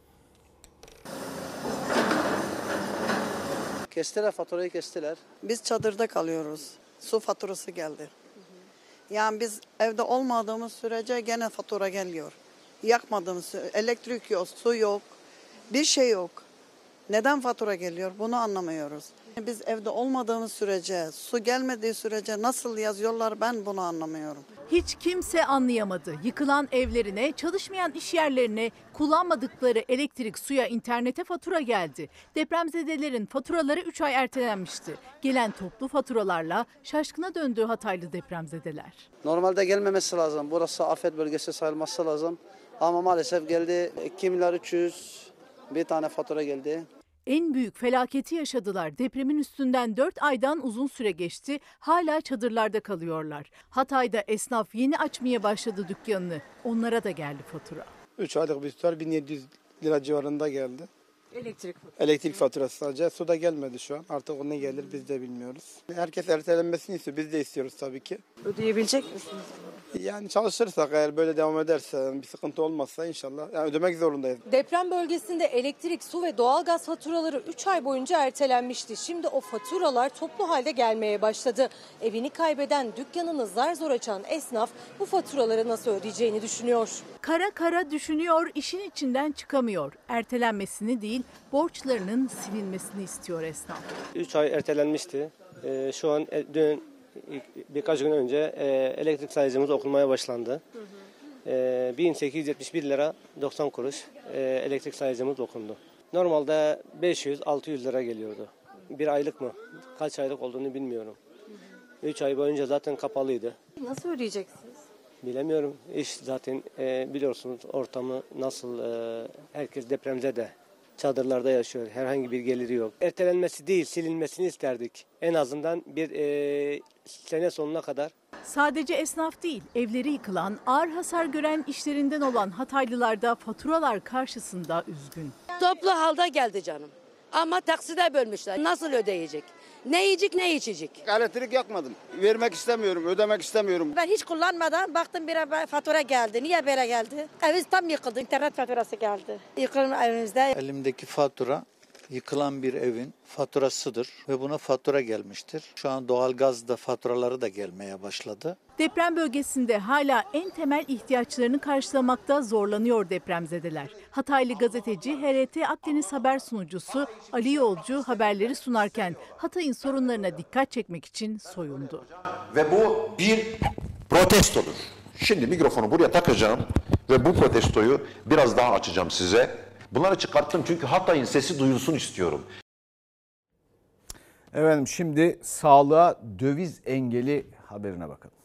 Kestiler faturayı kestiler. Biz çadırda kalıyoruz. Su faturası geldi. Yani biz evde olmadığımız sürece gene fatura geliyor. Yakmadığımız sürece elektrik yok, su yok, bir şey yok. Neden fatura geliyor bunu anlamıyoruz. Biz evde olmadığımız sürece, su gelmediği sürece nasıl yazıyorlar ben bunu anlamıyorum. Hiç kimse anlayamadı. Yıkılan evlerine, çalışmayan iş yerlerine, kullanmadıkları elektrik, suya, internete fatura geldi. Depremzedelerin faturaları 3 ay ertelenmişti. Gelen toplu faturalarla şaşkına döndü Hataylı depremzedeler. Normalde gelmemesi lazım. Burası afet bölgesi sayılması lazım. Ama maalesef geldi 2 milyar 300 bir tane fatura geldi. En büyük felaketi yaşadılar. Depremin üstünden 4 aydan uzun süre geçti. Hala çadırlarda kalıyorlar. Hatay'da esnaf yeni açmaya başladı dükkanını. Onlara da geldi fatura. 3 aylık bir tutar 1700 lira civarında geldi. Elektrik Elektrik faturası sadece. Su da gelmedi şu an. Artık o ne gelir biz de bilmiyoruz. Herkes ertelenmesini istiyor. Biz de istiyoruz tabii ki. Ödeyebilecek misiniz? Yani çalışırsak eğer böyle devam ederse bir sıkıntı olmazsa inşallah yani ödemek zorundayız. Deprem bölgesinde elektrik, su ve doğalgaz faturaları 3 ay boyunca ertelenmişti. Şimdi o faturalar toplu halde gelmeye başladı. Evini kaybeden, dükkanını zar zor açan esnaf bu faturaları nasıl ödeyeceğini düşünüyor. Kara kara düşünüyor, işin içinden çıkamıyor. Ertelenmesini değil, borçlarının silinmesini istiyor esnaf. 3 ay ertelenmişti. Ee, şu an e, dün ilk- birkaç gün önce e, elektrik sayacımız okunmaya başlandı. Ee, 1871 lira 90 kuruş e, elektrik sayacımız okundu. Normalde 500-600 lira geliyordu. Bir aylık mı? Kaç aylık olduğunu bilmiyorum. 3 ay boyunca zaten kapalıydı. Nasıl ödeyeceksiniz? Bilemiyorum. İş zaten e, biliyorsunuz ortamı nasıl e, herkes depremde de çadırlarda yaşıyor. Herhangi bir geliri yok. Ertelenmesi değil silinmesini isterdik. En azından bir e, sene sonuna kadar. Sadece esnaf değil, evleri yıkılan, ağır hasar gören işlerinden olan Hataylılar da faturalar karşısında üzgün. Toplu halde geldi canım. Ama takside bölmüşler. Nasıl ödeyecek? Ne yiyecek ne içecek? Elektrik yakmadım. Vermek istemiyorum, ödemek istemiyorum. Ben hiç kullanmadan baktım bir fatura geldi. Niye böyle geldi? Evimiz tam yıkıldı. İnternet faturası geldi. Yıkılma evimizde. Elimdeki fatura yıkılan bir evin faturasıdır ve buna fatura gelmiştir. Şu an doğalgaz da faturaları da gelmeye başladı. Deprem bölgesinde hala en temel ihtiyaçlarını karşılamakta zorlanıyor depremzedeler. Hataylı gazeteci HRT Akdeniz haber sunucusu Ali Yolcu haberleri sunarken Hatay'ın sorunlarına dikkat çekmek için soyundu. Ve bu bir protestodur. Şimdi mikrofonu buraya takacağım ve bu protestoyu biraz daha açacağım size. Bunları çıkarttım çünkü Hatay'ın sesi duyulsun istiyorum. Efendim şimdi sağlığa döviz engeli haberine bakalım.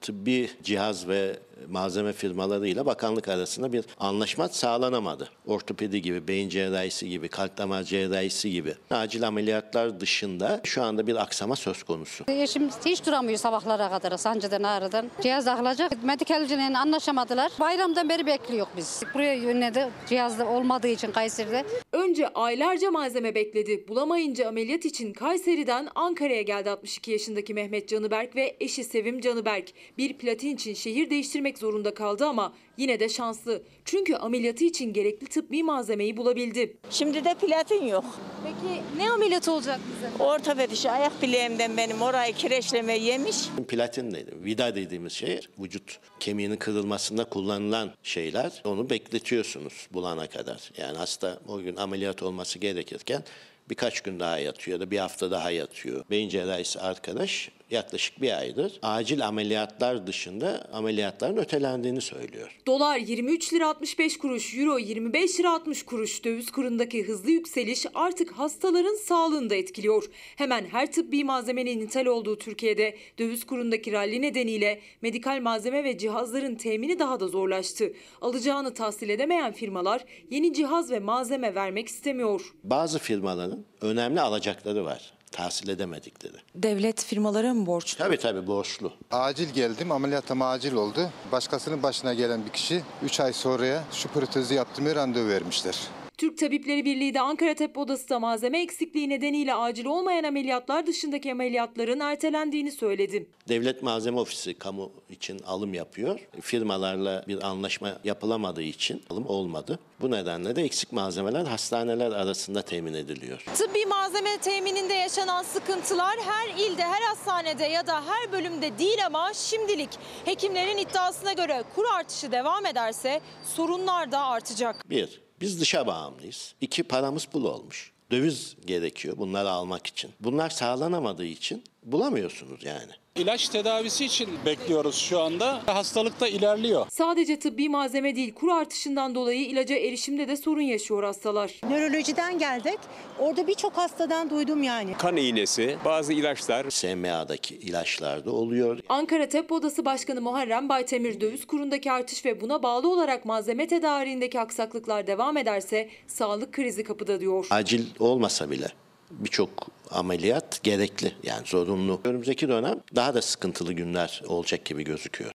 Tıbbi cihaz ve malzeme firmalarıyla bakanlık arasında bir anlaşma sağlanamadı. Ortopedi gibi, beyin cerrahisi gibi, kalp damar cerrahisi gibi acil ameliyatlar dışında şu anda bir aksama söz konusu. Eşim hiç duramıyor sabahlara kadar sancıdan ağrıdan. Cihaz takılacak. Medikalcilerle anlaşamadılar. Bayramdan beri bekliyor biz. Buraya yönledi cihaz olmadığı için Kayseri'de. Önce aylarca malzeme bekledi. Bulamayınca ameliyat için Kayseri'den Ankara'ya geldi 62 yaşındaki Mehmet Canıberk ve eşi Sevim Canıberk. Bir platin için şehir değiştirmek zorunda kaldı ama yine de şanslı. Çünkü ameliyatı için gerekli tıbbi malzemeyi bulabildi. Şimdi de platin yok. Peki ne ameliyat olacak bize? Ortoped işi ayak bileğimden benim orayı kireçleme yemiş. Platin dedi, vida dediğimiz şey vücut kemiğinin kırılmasında kullanılan şeyler. Onu bekletiyorsunuz bulana kadar. Yani hasta o gün ameliyat olması gerekirken birkaç gün daha yatıyor ya da bir hafta daha yatıyor. Beyin cerrahisi arkadaş yaklaşık bir aydır acil ameliyatlar dışında ameliyatların ötelendiğini söylüyor. Dolar 23 lira 65 kuruş, euro 25 lira 60 kuruş. Döviz kurundaki hızlı yükseliş artık hastaların sağlığını da etkiliyor. Hemen her tıbbi malzemenin ithal olduğu Türkiye'de döviz kurundaki ralli nedeniyle medikal malzeme ve cihazların temini daha da zorlaştı. Alacağını tahsil edemeyen firmalar yeni cihaz ve malzeme vermek istemiyor. Bazı firmaların önemli alacakları var tahsil edemedikleri. Devlet firmalara mı borçlu? Tabii tabii borçlu. Acil geldim, ameliyatım acil oldu. Başkasının başına gelen bir kişi 3 ay sonraya şu protezi yaptırmaya randevu vermişler. Türk Tabipleri Birliği de Ankara Tıp Odası da malzeme eksikliği nedeniyle acil olmayan ameliyatlar dışındaki ameliyatların ertelendiğini söyledi. Devlet Malzeme Ofisi kamu için alım yapıyor. Firmalarla bir anlaşma yapılamadığı için alım olmadı. Bu nedenle de eksik malzemeler hastaneler arasında temin ediliyor. Tıbbi malzeme temininde yaşanan sıkıntılar her ilde, her hastanede ya da her bölümde değil ama şimdilik hekimlerin iddiasına göre kur artışı devam ederse sorunlar da artacak. Bir, biz dışa bağımlıyız. İki, paramız pul olmuş. Döviz gerekiyor bunları almak için. Bunlar sağlanamadığı için bulamıyorsunuz yani. İlaç tedavisi için bekliyoruz şu anda. Hastalık da ilerliyor. Sadece tıbbi malzeme değil kur artışından dolayı ilaca erişimde de sorun yaşıyor hastalar. Nörolojiden geldik. Orada birçok hastadan duydum yani. Kan iğnesi, bazı ilaçlar. SMA'daki ilaçlarda oluyor. Ankara Tıp Odası Başkanı Muharrem Baytemir döviz kurundaki artış ve buna bağlı olarak malzeme tedariğindeki aksaklıklar devam ederse sağlık krizi kapıda diyor. Acil olmasa bile birçok ameliyat gerekli yani zorunlu. Önümüzdeki dönem daha da sıkıntılı günler olacak gibi gözüküyor.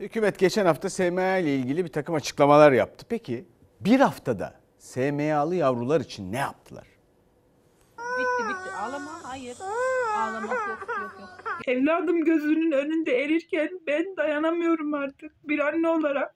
Hükümet geçen hafta SMA ile ilgili bir takım açıklamalar yaptı. Peki bir haftada SMA'lı yavrular için ne yaptılar? Bitti bitti. Ağlama. Hayır. Ağlamak yok yok yok. Evladım gözünün önünde erirken ben dayanamıyorum artık bir anne olarak.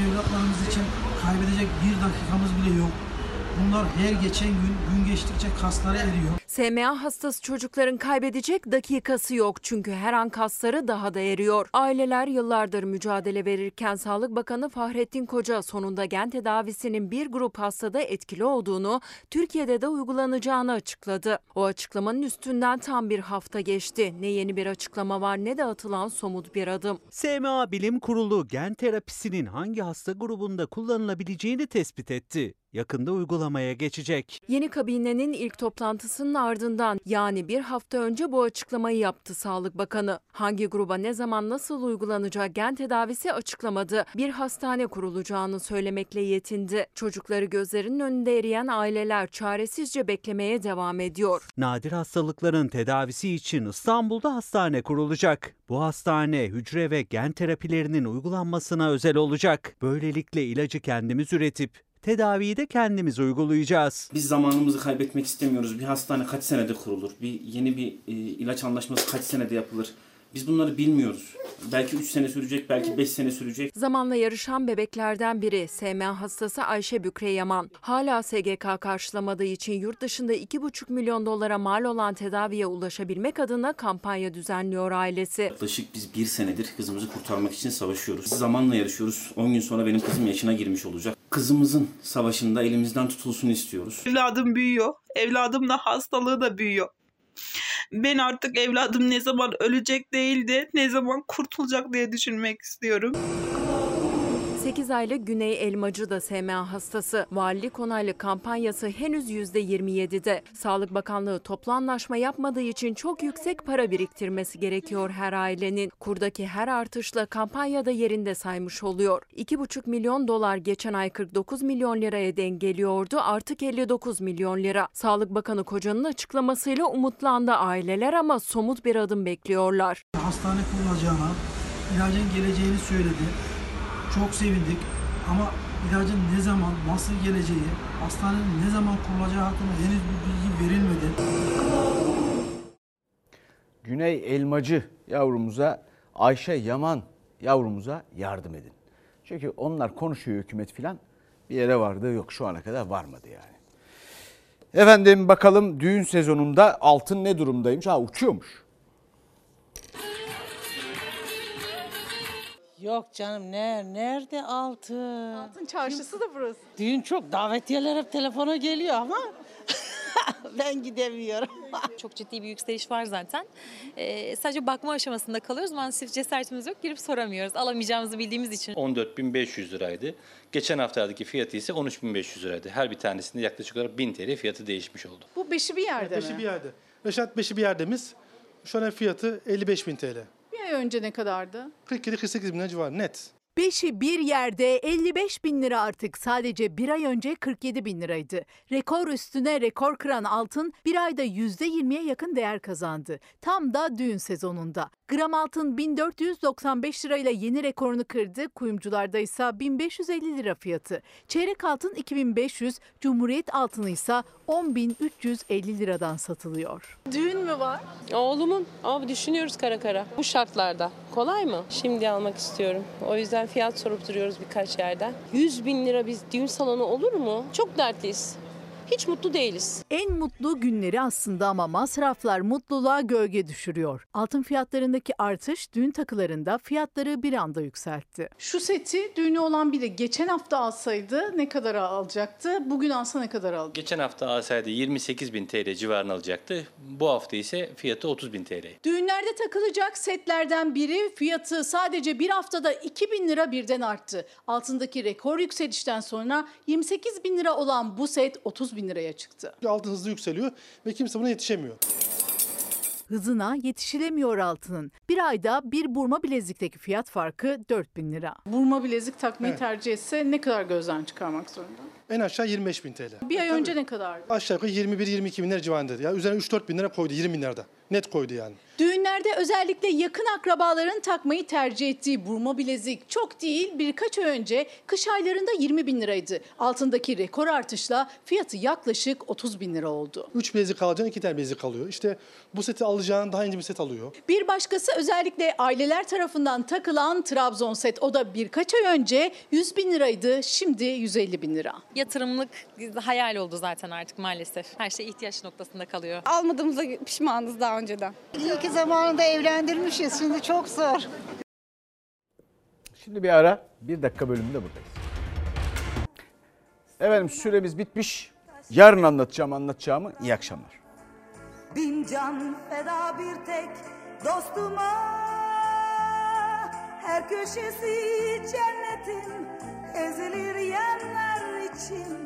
Evlatlarımız için kaybedecek bir dakikamız bile yok. Bunlar her geçen gün gün geçtikçe kasları eriyor. SMA hastası çocukların kaybedecek dakikası yok çünkü her an kasları daha da eriyor. Aileler yıllardır mücadele verirken Sağlık Bakanı Fahrettin Koca sonunda gen tedavisinin bir grup hastada etkili olduğunu, Türkiye'de de uygulanacağını açıkladı. O açıklamanın üstünden tam bir hafta geçti. Ne yeni bir açıklama var ne de atılan somut bir adım. SMA Bilim Kurulu gen terapisinin hangi hasta grubunda kullanılabileceğini tespit etti. Yakında uygulamaya geçecek. Yeni kabinenin ilk toplantısının ardından yani bir hafta önce bu açıklamayı yaptı Sağlık Bakanı. Hangi gruba ne zaman nasıl uygulanacak gen tedavisi açıklamadı. Bir hastane kurulacağını söylemekle yetindi. Çocukları gözlerinin önünde eriyen aileler çaresizce beklemeye devam ediyor. Nadir hastalıkların tedavisi için İstanbul'da hastane kurulacak. Bu hastane hücre ve gen terapilerinin uygulanmasına özel olacak. Böylelikle ilacı kendimiz üretip tedaviyi de kendimiz uygulayacağız. Biz zamanımızı kaybetmek istemiyoruz. Bir hastane kaç senede kurulur? Bir yeni bir e, ilaç anlaşması kaç senede yapılır? Biz bunları bilmiyoruz. Belki 3 sene sürecek, belki 5 sene sürecek. Zamanla yarışan bebeklerden biri SMA hastası Ayşe Bükre Yaman. Hala SGK karşılamadığı için yurt dışında 2,5 milyon dolara mal olan tedaviye ulaşabilmek adına kampanya düzenliyor ailesi. Yaklaşık biz bir senedir kızımızı kurtarmak için savaşıyoruz. Zamanla yarışıyoruz. 10 gün sonra benim kızım yaşına girmiş olacak. Kızımızın savaşında elimizden tutulsun istiyoruz. Evladım büyüyor. Evladım da hastalığı da büyüyor. Ben artık evladım ne zaman ölecek değil de ne zaman kurtulacak diye düşünmek istiyorum. 8 aylık Güney Elmacı da SMA hastası. Valilik onaylı kampanyası henüz %27'de. Sağlık Bakanlığı toplu anlaşma yapmadığı için çok yüksek para biriktirmesi gerekiyor her ailenin. Kurdaki her artışla kampanyada yerinde saymış oluyor. 2,5 milyon dolar geçen ay 49 milyon liraya denk geliyordu. Artık 59 milyon lira. Sağlık Bakanı Koca'nın açıklamasıyla umutlandı aileler ama somut bir adım bekliyorlar. Hastane kurulacağına, ilacın geleceğini söyledi. Çok sevindik ama ilacın ne zaman, nasıl geleceği, hastanenin ne zaman kurulacağı hakkında henüz bir bilgi verilmedi. Güney Elmacı yavrumuza, Ayşe Yaman yavrumuza yardım edin. Çünkü onlar konuşuyor hükümet filan bir yere vardığı yok şu ana kadar varmadı yani. Efendim bakalım düğün sezonunda altın ne durumdaymış? Ha uçuyormuş. Yok canım ne nerede altın? Altın çarşısı da burası. Düğün çok davetiyeler hep telefona geliyor ama [laughs] ben gidemiyorum. [laughs] Çok ciddi bir yükseliş var zaten. Ee, sadece bakma aşamasında kalıyoruz. Maalesef cesaretimiz yok. Girip soramıyoruz. Alamayacağımızı bildiğimiz için. 14.500 liraydı. Geçen haftalardaki fiyatı ise 13.500 liraydı. Her bir tanesinde yaklaşık olarak 1000 TL fiyatı değişmiş oldu. Bu beşi bir yerde Beşi mi? bir yerde. Reşat Beşi bir yerdemiz. Şu an fiyatı 55 bin TL. Önce ne kadardı? 47-48 bin lira civarı net. Beşi bir yerde 55 bin lira artık sadece bir ay önce 47 bin liraydı. Rekor üstüne rekor kıran altın bir ayda %20'ye yakın değer kazandı. Tam da düğün sezonunda. Gram altın 1495 lirayla yeni rekorunu kırdı. Kuyumcularda ise 1550 lira fiyatı. Çeyrek altın 2500, Cumhuriyet altını ise 10350 liradan satılıyor. Düğün mü var? Oğlumun. Ama düşünüyoruz kara kara. Bu şartlarda. Kolay mı? Şimdi almak istiyorum. O yüzden fiyat sorup duruyoruz birkaç yerden. 100 bin lira biz düğün salonu olur mu? Çok dertliyiz. Hiç mutlu değiliz. En mutlu günleri aslında ama masraflar mutluluğa gölge düşürüyor. Altın fiyatlarındaki artış düğün takılarında fiyatları bir anda yükseltti. Şu seti düğünü olan biri geçen hafta alsaydı ne kadar alacaktı? Bugün alsa ne kadar alacak? Geçen hafta alsaydı 28 bin TL civarına alacaktı. Bu hafta ise fiyatı 30 bin TL. Düğünlerde takılacak setlerden biri fiyatı sadece bir haftada 2 bin lira birden arttı. Altındaki rekor yükselişten sonra 28 bin lira olan bu set 30 bin liraya çıktı. Altın hızlı yükseliyor ve kimse buna yetişemiyor. Hızına yetişilemiyor altının. Bir ayda bir burma bilezikteki fiyat farkı 4000 lira. Burma bilezik takmayı Evet. tercih etse ne kadar gözden çıkarmak zorunda? En aşağı 25 bin TL. Bir ay önce ne kadardı? Aşağı yukarı 21-22 bin lira civarında. Ya üzerine 3-4 bin lira koydu 20 bin lirada. Net koydu yani. Düğünlerde özellikle yakın akrabaların takmayı tercih ettiği burma bilezik çok değil birkaç ay önce kış aylarında 20 bin liraydı. Altındaki rekor artışla fiyatı yaklaşık 30 bin lira oldu. 3 bilezik alacaksın 2 tane bilezik alıyor. İşte bu seti alacağın daha ince bir set alıyor. Bir başkası özellikle aileler tarafından takılan Trabzon set. O da birkaç ay önce 100 bin liraydı şimdi 150 bin lira. Yatırımlık hayal oldu zaten artık maalesef. Her şey ihtiyaç noktasında kalıyor. Almadığımıza pişmanız daha önceden. İyi ki zamanında evlendirmişiz. Şimdi çok zor. Şimdi bir ara bir dakika bölümünde buradayız. Efendim süremiz bitmiş. Yarın anlatacağım anlatacağımı. İyi akşamlar. Bin can feda bir tek dostuma Her köşesi cennetin ezilir yerler için